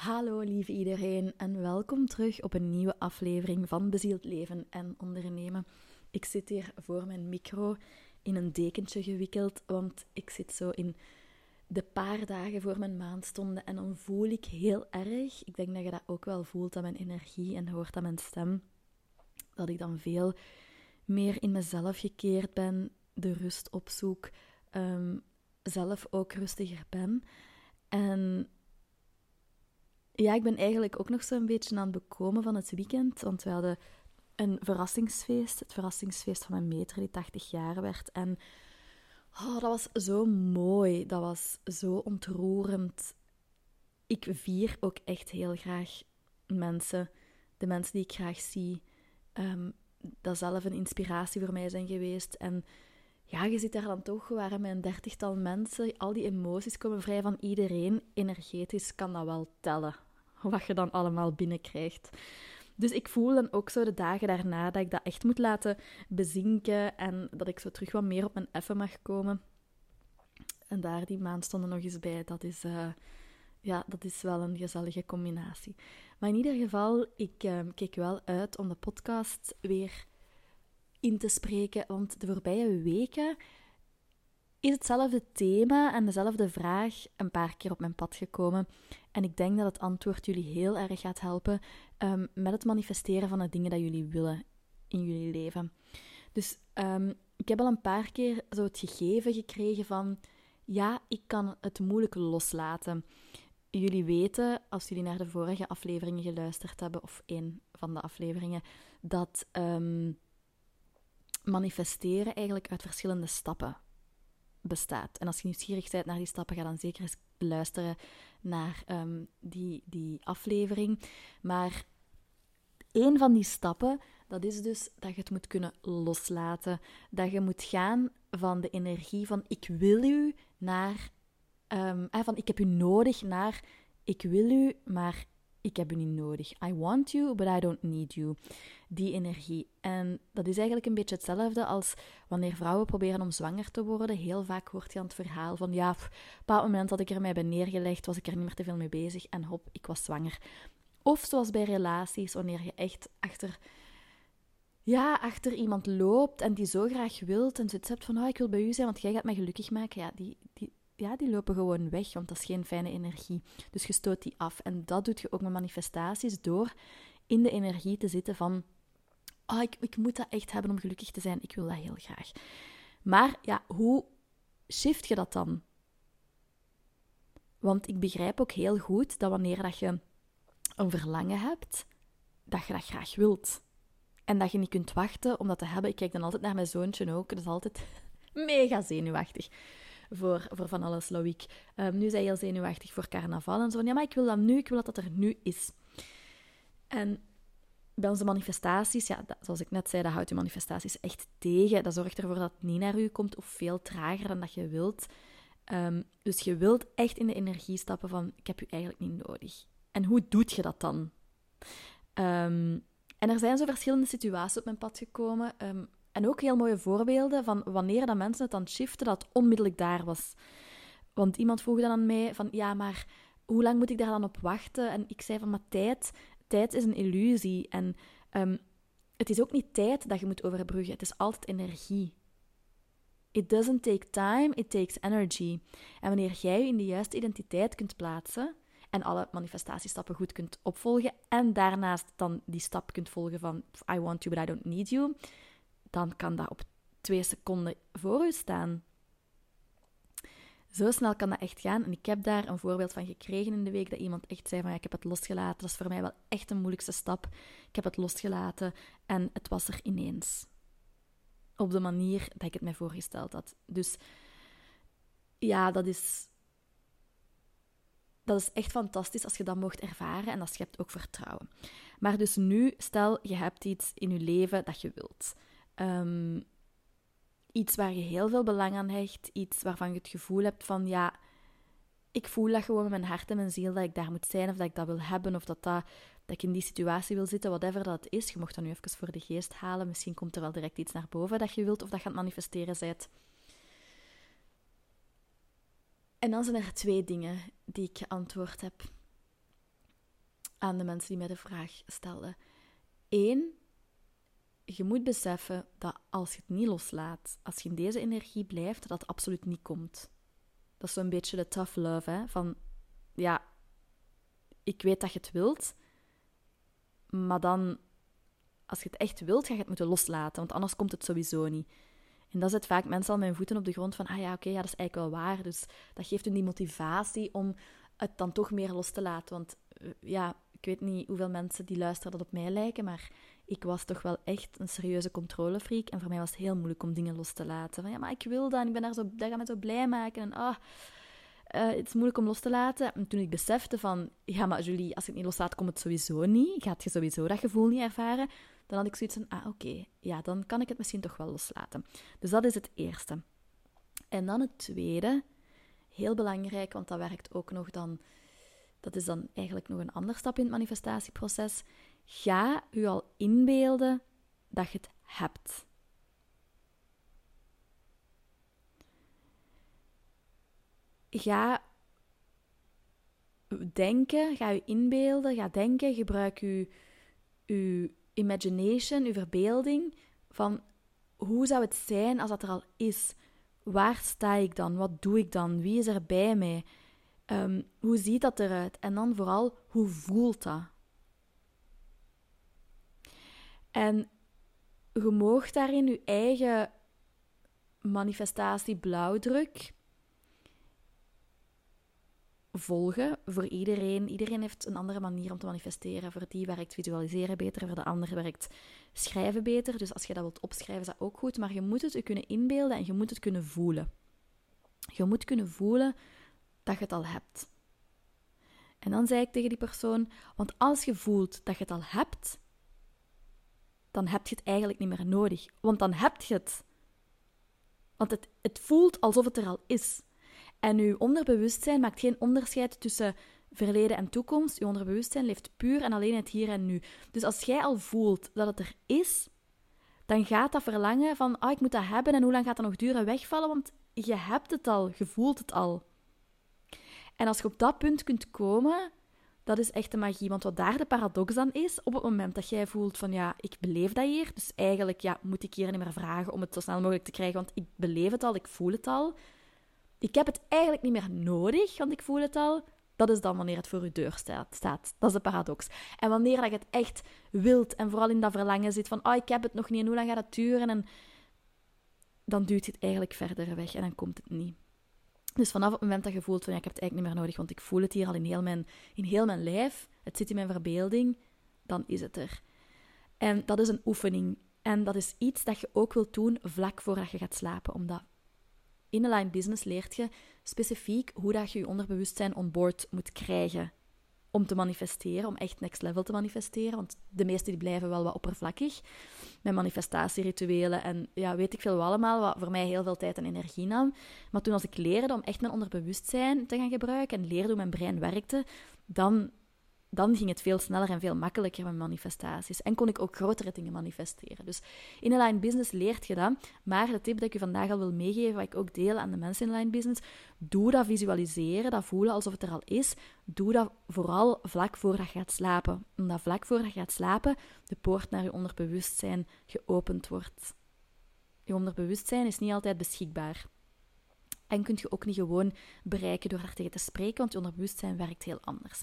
Hallo lieve iedereen en welkom terug op een nieuwe aflevering van Bezield Leven en Ondernemen. Ik zit hier voor mijn micro in een dekentje gewikkeld, want ik zit zo in de paar dagen voor mijn maandstonden en dan voel ik heel erg, ik denk dat je dat ook wel voelt aan mijn energie en hoort aan mijn stem, dat ik dan veel meer in mezelf gekeerd ben, de rust opzoek, um, zelf ook rustiger ben. En ja, ik ben eigenlijk ook nog zo'n beetje aan het bekomen van het weekend. Want we hadden een verrassingsfeest. Het verrassingsfeest van mijn meter die 80 jaar werd. En oh, dat was zo mooi. Dat was zo ontroerend. Ik vier ook echt heel graag mensen. De mensen die ik graag zie. Um, dat zelf een inspiratie voor mij zijn geweest. En ja, je zit daar dan toch, waren met een dertigtal mensen. Al die emoties komen vrij van iedereen. Energetisch kan dat wel tellen wat je dan allemaal binnenkrijgt. Dus ik voel dan ook zo de dagen daarna dat ik dat echt moet laten bezinken en dat ik zo terug wat meer op mijn effen mag komen. En daar die maand stonden nog eens bij. Dat is, uh, ja, dat is wel een gezellige combinatie. Maar in ieder geval, ik uh, keek wel uit om de podcast weer in te spreken. Want de voorbije weken is hetzelfde thema en dezelfde vraag een paar keer op mijn pad gekomen. En ik denk dat het antwoord jullie heel erg gaat helpen um, met het manifesteren van de dingen dat jullie willen in jullie leven. Dus um, ik heb al een paar keer zo het gegeven gekregen van ja, ik kan het moeilijk loslaten. Jullie weten, als jullie naar de vorige afleveringen geluisterd hebben, of één van de afleveringen, dat um, manifesteren eigenlijk uit verschillende stappen bestaat. En als je nieuwsgierig bent naar die stappen, ga dan zeker eens luisteren naar um, die, die aflevering. Maar een van die stappen, dat is dus dat je het moet kunnen loslaten. Dat je moet gaan van de energie van ik wil u naar um, van ik heb u nodig naar ik wil u, maar ik heb u niet nodig. I want you, but I don't need you. Die energie. En dat is eigenlijk een beetje hetzelfde als wanneer vrouwen proberen om zwanger te worden. Heel vaak hoort je aan het verhaal van ja, op een bepaald moment dat ik er mij bij neergelegd, was ik er niet meer te veel mee bezig en hop, ik was zwanger. Of zoals bij relaties, wanneer je echt achter, ja, achter iemand loopt en die zo graag wilt en zoiets hebt van oh, ik wil bij u zijn, want jij gaat mij gelukkig maken. Ja, die, die, ja, die lopen gewoon weg, want dat is geen fijne energie. Dus je stoot die af. En dat doet je ook met manifestaties door in de energie te zitten van, oh, ik, ik moet dat echt hebben om gelukkig te zijn. Ik wil dat heel graag. Maar ja, hoe shift je dat dan? Want ik begrijp ook heel goed dat wanneer dat je een verlangen hebt, dat je dat graag wilt. En dat je niet kunt wachten om dat te hebben. Ik kijk dan altijd naar mijn zoontje ook. Dat is altijd mega zenuwachtig voor, voor van alles, Loïc. Um, nu hij heel zenuwachtig voor carnaval en zo. Ja, maar ik wil dat nu, ik wil dat dat er nu is. En bij onze manifestaties, ja, zoals ik net zei, dat houdt je manifestaties echt tegen. Dat zorgt ervoor dat het niet naar u komt of veel trager dan dat je wilt. Um, dus je wilt echt in de energie stappen van, ik heb u eigenlijk niet nodig. En hoe doet je dat dan? Um, en er zijn zo verschillende situaties op mijn pad gekomen. En ook heel mooie voorbeelden van wanneer dat mensen het het shiften, dat onmiddellijk daar was. Want iemand vroeg dan aan mij van, ja, maar hoe lang moet ik daar dan op wachten? En ik zei van, maar tijd, tijd is een illusie. En um, het is ook niet tijd dat je moet overbruggen, het is altijd energie. It doesn't take time, it takes energy. En wanneer jij je in de juiste identiteit kunt plaatsen en alle manifestatiestappen goed kunt opvolgen en daarnaast dan die stap kunt volgen van I want you but I don't need you, dan kan dat op twee seconden voor u staan. Zo snel kan dat echt gaan. En ik heb daar een voorbeeld van gekregen in de week dat iemand echt zei van ja, ik heb het losgelaten. Dat is voor mij wel echt een moeilijkste stap. Ik heb het losgelaten en het was er ineens. Op de manier dat ik het mij voorgesteld had. Dus ja, dat is, dat is echt fantastisch als je dat mocht ervaren en je hebt ook vertrouwen. Maar dus nu, stel je hebt iets in je leven dat je wilt. Um, iets waar je heel veel belang aan hecht, iets waarvan je het gevoel hebt van ja, ik voel dat gewoon met mijn hart en mijn ziel dat ik daar moet zijn of dat ik dat wil hebben of dat, dat, dat ik in die situatie wil zitten, whatever dat is. Je mocht dat nu even voor de geest halen. Misschien komt er wel direct iets naar boven dat je wilt of dat je manifesteren bent. En dan zijn er twee dingen die ik geantwoord heb. aan de mensen die mij de vraag stelden. Eén, je moet beseffen dat als je het niet loslaat, als je in deze energie blijft, dat het absoluut niet komt. Dat is zo'n beetje de tough love, hè? Van, ja, ik weet dat je het wilt, maar dan, als je het echt wilt, ga je het moeten loslaten, want anders komt het sowieso niet. En dat zet vaak mensen al mijn voeten op de grond van, ah ja, oké, ja, dat is eigenlijk wel waar. Dus dat geeft hun die motivatie om het dan toch meer los te laten. Want eh, ja, ik weet niet hoeveel mensen die luisteren dat op mij lijken, maar ik was toch wel echt een serieuze controlefreak. En voor mij was het heel moeilijk om dingen los te laten. Van ja, maar ik wil dat en ik ben daar zo, gaat me zo blij maken. En ah, uh, het is moeilijk om los te laten. En toen ik besefte van, ja, maar Julie, als ik het niet loslaat, komt het sowieso niet. Gaat je sowieso dat gevoel niet ervaren? Dan had ik zoiets van, ah, oké, ja, dan kan ik het misschien toch wel loslaten. Dus dat is het eerste. En dan het tweede, heel belangrijk, want dat werkt ook nog dan... Dat is dan eigenlijk nog een andere stap in het manifestatieproces. Ga u al inbeelden dat je het hebt. ga denken, ga je inbeelden, ga denken, gebruik je, je imagination, je verbeelding van hoe zou het zijn als dat er al is? Waar sta ik dan? Wat doe ik dan? Wie is er bij mij? Um, hoe ziet dat eruit? En dan vooral, hoe voelt dat? En je moogt daarin je eigen manifestatie blauwdruk volgen voor iedereen. Iedereen heeft een andere manier om te manifesteren. Voor die werkt visualiseren beter, voor de ander werkt schrijven beter. Dus als je dat wilt opschrijven, is dat ook goed. Maar je moet het je kunnen inbeelden en je moet het kunnen voelen. Je moet kunnen voelen dat je het al hebt. En dan zei ik tegen die persoon: Want als je voelt dat je het al hebt, dan heb je het eigenlijk niet meer nodig. Want dan heb je het. Want het, het voelt alsof het er al is. En uw onderbewustzijn maakt geen onderscheid tussen verleden en toekomst. Uw onderbewustzijn leeft puur en alleen het hier en nu. Dus als jij al voelt dat het er is, dan gaat dat verlangen van, oh, ik moet dat hebben en hoe lang gaat dat nog duren wegvallen, want je hebt het al, je voelt het al. En als je op dat punt kunt komen, dat is echt de magie. Want wat daar de paradox aan is, op het moment dat jij voelt van ja, ik beleef dat hier, dus eigenlijk ja, moet ik hier niet meer vragen om het zo snel mogelijk te krijgen, want ik beleef het al, ik voel het al ik heb het eigenlijk niet meer nodig, want ik voel het al. Dat is dan wanneer het voor je deur staat. Dat is de paradox. En wanneer dat je het echt wilt en vooral in dat verlangen zit van, oh, ik heb het nog niet en hoe lang gaat het duren? En dan duurt het eigenlijk verder weg en dan komt het niet. Dus vanaf het moment dat je voelt van, ja, ik heb het eigenlijk niet meer nodig, want ik voel het hier al in heel mijn, in heel mijn lijf, het zit in mijn verbeelding, dan is het er. En dat is een oefening. En dat is iets dat je ook wilt doen vlak voordat je gaat slapen, omdat in Align Business leert je specifiek hoe dat je je onderbewustzijn on board moet krijgen om te manifesteren, om echt next level te manifesteren. Want de meeste die blijven wel wat oppervlakkig met manifestatierituelen en ja, weet ik veel wel allemaal, wat voor mij heel veel tijd en energie nam. Maar toen als ik leerde om echt mijn onderbewustzijn te gaan gebruiken en leerde hoe mijn brein werkte, dan dan ging het veel sneller en veel makkelijker met manifestaties. En kon ik ook grotere dingen manifesteren. Dus in Align Business leert je dat. Maar de tip dat ik je vandaag al wil meegeven, wat ik ook deel aan de mensen in Align Business, doe dat visualiseren, dat voelen alsof het er al is. Doe dat vooral vlak voordat je gaat slapen. Omdat vlak voordat je gaat slapen de poort naar je onderbewustzijn geopend wordt. Je onderbewustzijn is niet altijd beschikbaar. En kun je ook niet gewoon bereiken door daar tegen te spreken, want je onderbewustzijn werkt heel anders.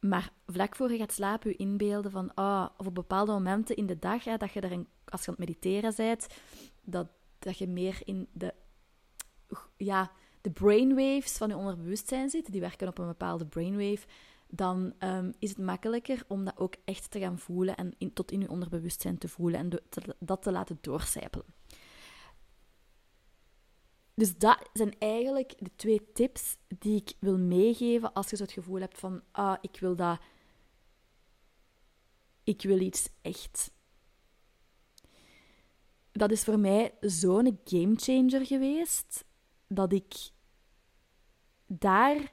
Maar vlak voor je gaat slapen, je inbeelden van, ah, of op bepaalde momenten in de dag, hè, dat je er een, als je aan het mediteren bent, dat, dat je meer in de, ja, de brainwaves van je onderbewustzijn zit, die werken op een bepaalde brainwave, dan um, is het makkelijker om dat ook echt te gaan voelen en in, tot in je onderbewustzijn te voelen en dat te laten doorcijpelen. Dus dat zijn eigenlijk de twee tips die ik wil meegeven als je zo het gevoel hebt van, ah, ik wil dat, ik wil iets echt. Dat is voor mij zo'n gamechanger geweest dat ik daar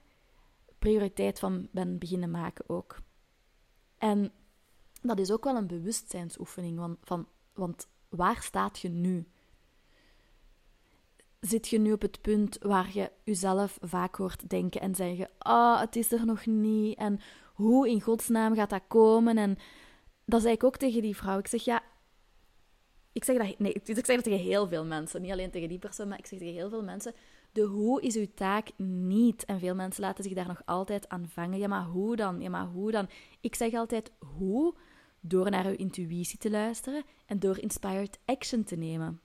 prioriteit van ben beginnen maken ook. En dat is ook wel een bewustzijnsoefening, van, van, want waar staat je nu? Zit je nu op het punt waar je jezelf vaak hoort denken en zeggen: Ah, oh, het is er nog niet. En hoe in godsnaam gaat dat komen? En dat zei ik ook tegen die vrouw. Ik zeg: Ja, ik zeg dat, nee, ik zeg dat tegen heel veel mensen. Niet alleen tegen die persoon, maar ik zeg tegen heel veel mensen. De hoe is uw taak niet. En veel mensen laten zich daar nog altijd aan vangen. Ja, maar hoe dan? Ja, maar hoe dan? Ik zeg altijd hoe door naar uw intuïtie te luisteren en door inspired action te nemen.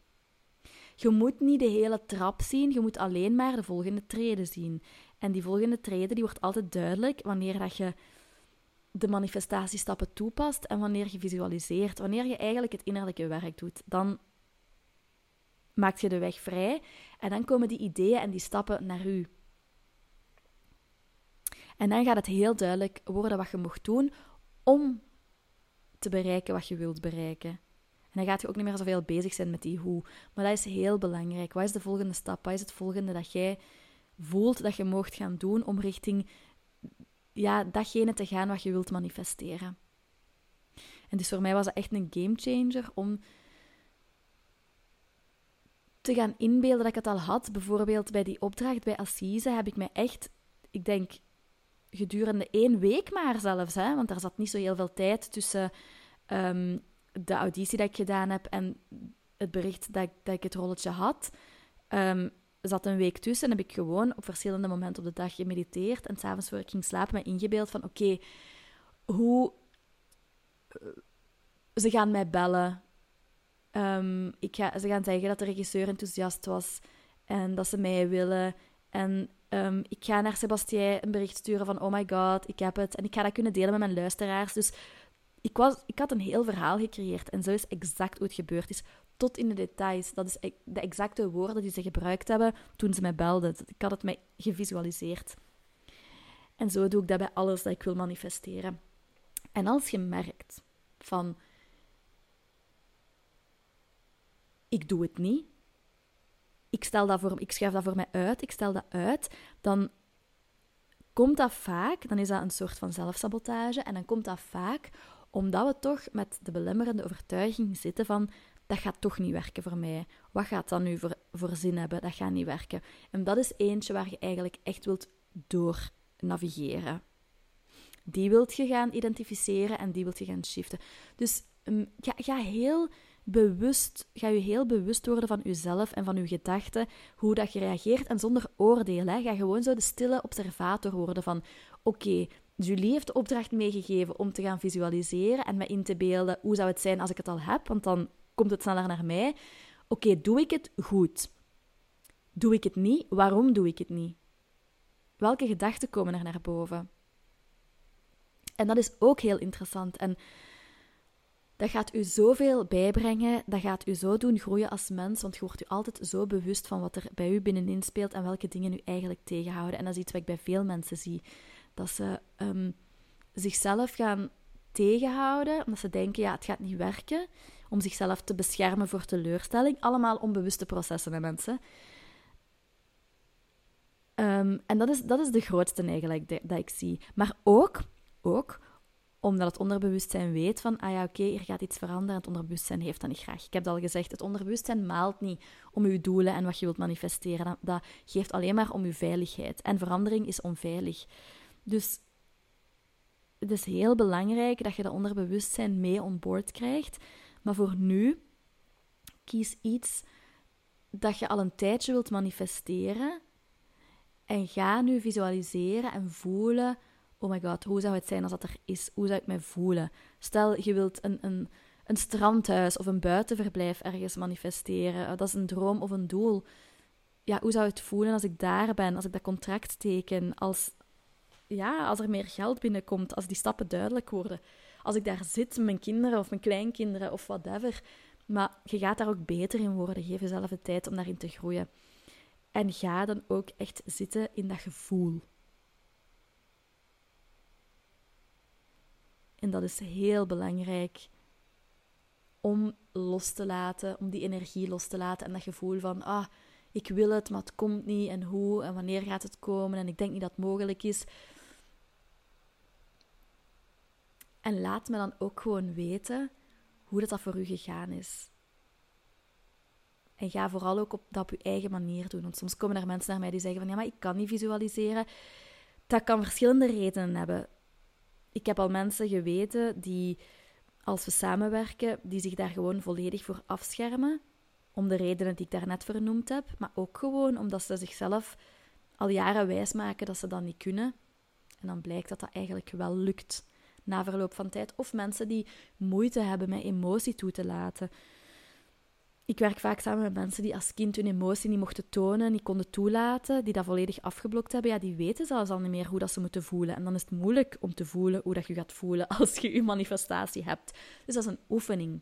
Je moet niet de hele trap zien, je moet alleen maar de volgende treden zien. En die volgende treden die wordt altijd duidelijk wanneer dat je de manifestatiestappen toepast en wanneer je visualiseert. Wanneer je eigenlijk het innerlijke werk doet, dan maak je de weg vrij en dan komen die ideeën en die stappen naar u. En dan gaat het heel duidelijk worden wat je mocht doen om te bereiken wat je wilt bereiken. En dan gaat je ook niet meer zoveel bezig zijn met die hoe. Maar dat is heel belangrijk. Wat is de volgende stap? Wat is het volgende dat jij voelt dat je mocht gaan doen om richting ja, datgene te gaan wat je wilt manifesteren? En dus voor mij was dat echt een gamechanger om te gaan inbeelden dat ik het al had. Bijvoorbeeld bij die opdracht bij Assise heb ik mij echt, ik denk gedurende één week maar zelfs, hè, want daar zat niet zo heel veel tijd tussen ehm, de auditie dat ik gedaan heb en het bericht dat ik, dat ik het rolletje had. Um, zat een week tussen en heb ik gewoon op verschillende momenten op de dag gemediteerd en s'avonds voor ik ging slapen me ingebeeld van oké, hoe... Ze gaan mij bellen. Um, ik ga, ze gaan zeggen dat de regisseur enthousiast was en dat ze mij willen. En um, ik ga naar Sebastien een bericht sturen van oh my god, ik heb het. En ik ga dat kunnen delen met mijn luisteraars. Dus ik, was, ik had een heel verhaal gecreëerd en zo is exact hoe het gebeurd is. Tot in de details. Dat is e-, de exacte woorden die ze gebruikt hebben toen ze mij belden. Ik had het mij gevisualiseerd. En zo doe ik dat bij alles dat ik wil manifesteren. En als je merkt van ik doe het niet, ik, stel dat voor, ik schrijf dat voor mij uit, ik stel dat uit, dan komt dat vaak, dan is dat een soort van zelfsabotage, en dan komt dat vaak omdat we toch met de belemmerende overtuiging zitten van dat gaat toch niet werken voor mij. Wat gaat dat nu voor, voor zin hebben? Dat gaat niet werken. En dat is eentje waar je eigenlijk echt wilt door navigeren. Die wilt je gaan identificeren en die wilt je gaan shiften. Dus um, ga, ga heel bewust, ga je heel bewust worden van jezelf en van je gedachten, hoe dat je reageert en zonder oordeel. Hè. Ga gewoon zo de stille observator worden van, oké, Julie heeft de opdracht meegegeven om te gaan visualiseren en me in te beelden hoe zou het zijn als ik het al heb, want dan komt het sneller naar mij. Oké, doe ik het goed? Doe ik het niet? Waarom doe ik het niet? Welke gedachten komen er naar boven? En dat is ook heel interessant. En dat gaat u zoveel bijbrengen, dat gaat u zo doen groeien als mens, want je wordt u altijd zo bewust van wat er bij u binnenin speelt en welke dingen u eigenlijk tegenhouden. En dat is iets wat ik bij veel mensen zie. Dat ze um, zichzelf gaan tegenhouden, omdat ze denken, ja, het gaat niet werken, om zichzelf te beschermen voor teleurstelling. Allemaal onbewuste processen, hè, mensen. Um, en dat is, dat is de grootste eigenlijk dat ik zie. Maar ook, ook omdat het onderbewustzijn weet van, ah ja, oké, okay, gaat iets veranderen. Het onderbewustzijn heeft dat niet graag. Ik heb al gezegd, het onderbewustzijn maalt niet om uw doelen en wat je wilt manifesteren. Dat, dat geeft alleen maar om uw veiligheid. En verandering is onveilig. Dus het is heel belangrijk dat je dat onderbewustzijn mee on board krijgt. Maar voor nu, kies iets dat je al een tijdje wilt manifesteren. En ga nu visualiseren en voelen oh my god, hoe zou het zijn als dat er is? Hoe zou ik mij voelen? Stel, je wilt een, een, een strandhuis of een buitenverblijf ergens manifesteren. Dat is een droom of een doel. Ja, hoe zou het voelen als ik daar ben, als ik dat contract teken, als, ja, als er meer geld binnenkomt, als die stappen duidelijk worden. Als ik daar zit met mijn kinderen of mijn kleinkinderen of whatever. Maar je gaat daar ook beter in worden. Geef jezelf de tijd om daarin te groeien. En ga dan ook echt zitten in dat gevoel. En dat is heel belangrijk om los te laten, om die energie los te laten en dat gevoel van, ah, ik wil het, maar het komt niet en hoe en wanneer gaat het komen en ik denk niet dat het mogelijk is. En laat me dan ook gewoon weten hoe dat, dat voor u gegaan is. En ga vooral ook op, dat op je eigen manier doen. Want soms komen er mensen naar mij die zeggen van ja, maar ik kan niet visualiseren. Dat kan verschillende redenen hebben. Ik heb al mensen geweten die, als we samenwerken, die zich daar gewoon volledig voor afschermen. Om de redenen die ik daarnet vernoemd heb. Maar ook gewoon omdat ze zichzelf al jaren wijsmaken dat ze dat niet kunnen. En dan blijkt dat dat eigenlijk wel lukt na verloop van tijd. Of mensen die moeite hebben met emotie toe te laten. Ik werk vaak samen met mensen die als kind hun emotie niet mochten tonen, niet konden toelaten, die dat volledig afgeblokt hebben. Ja, die weten zelfs al niet meer hoe dat ze moeten voelen. En dan is het moeilijk om te voelen hoe dat je gaat voelen als je je manifestatie hebt. Dus dat is een oefening.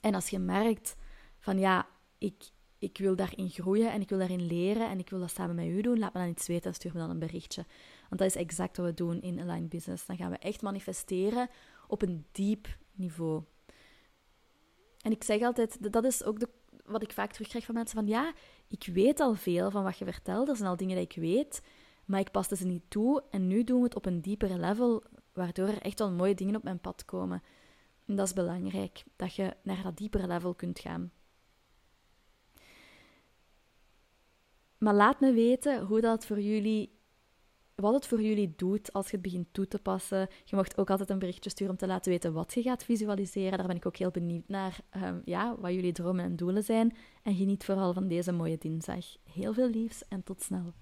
En als je merkt van ja, ik, ik wil daarin groeien en ik wil daarin leren en ik wil dat samen met u doen, laat me dan iets weten en stuur me dan een berichtje. Want dat is exact wat we doen in Align Business. Dan gaan we echt manifesteren op een diep niveau. En ik zeg altijd, dat is ook de, wat ik vaak terugkrijg van mensen, van ja, ik weet al veel van wat je vertelt, er zijn al dingen die ik weet, maar ik paste ze niet toe en nu doen we het op een diepere level, waardoor er echt wel mooie dingen op mijn pad komen. En dat is belangrijk, dat je naar dat diepere level kunt gaan. Maar laat me weten hoe dat voor jullie wat het voor jullie doet als je het begint toe te passen. Je mag ook altijd een berichtje sturen om te laten weten wat je gaat visualiseren. Daar ben ik ook heel benieuwd naar, um, ja, wat jullie dromen en doelen zijn. En geniet vooral van deze mooie dinsdag. Heel veel liefs en tot snel.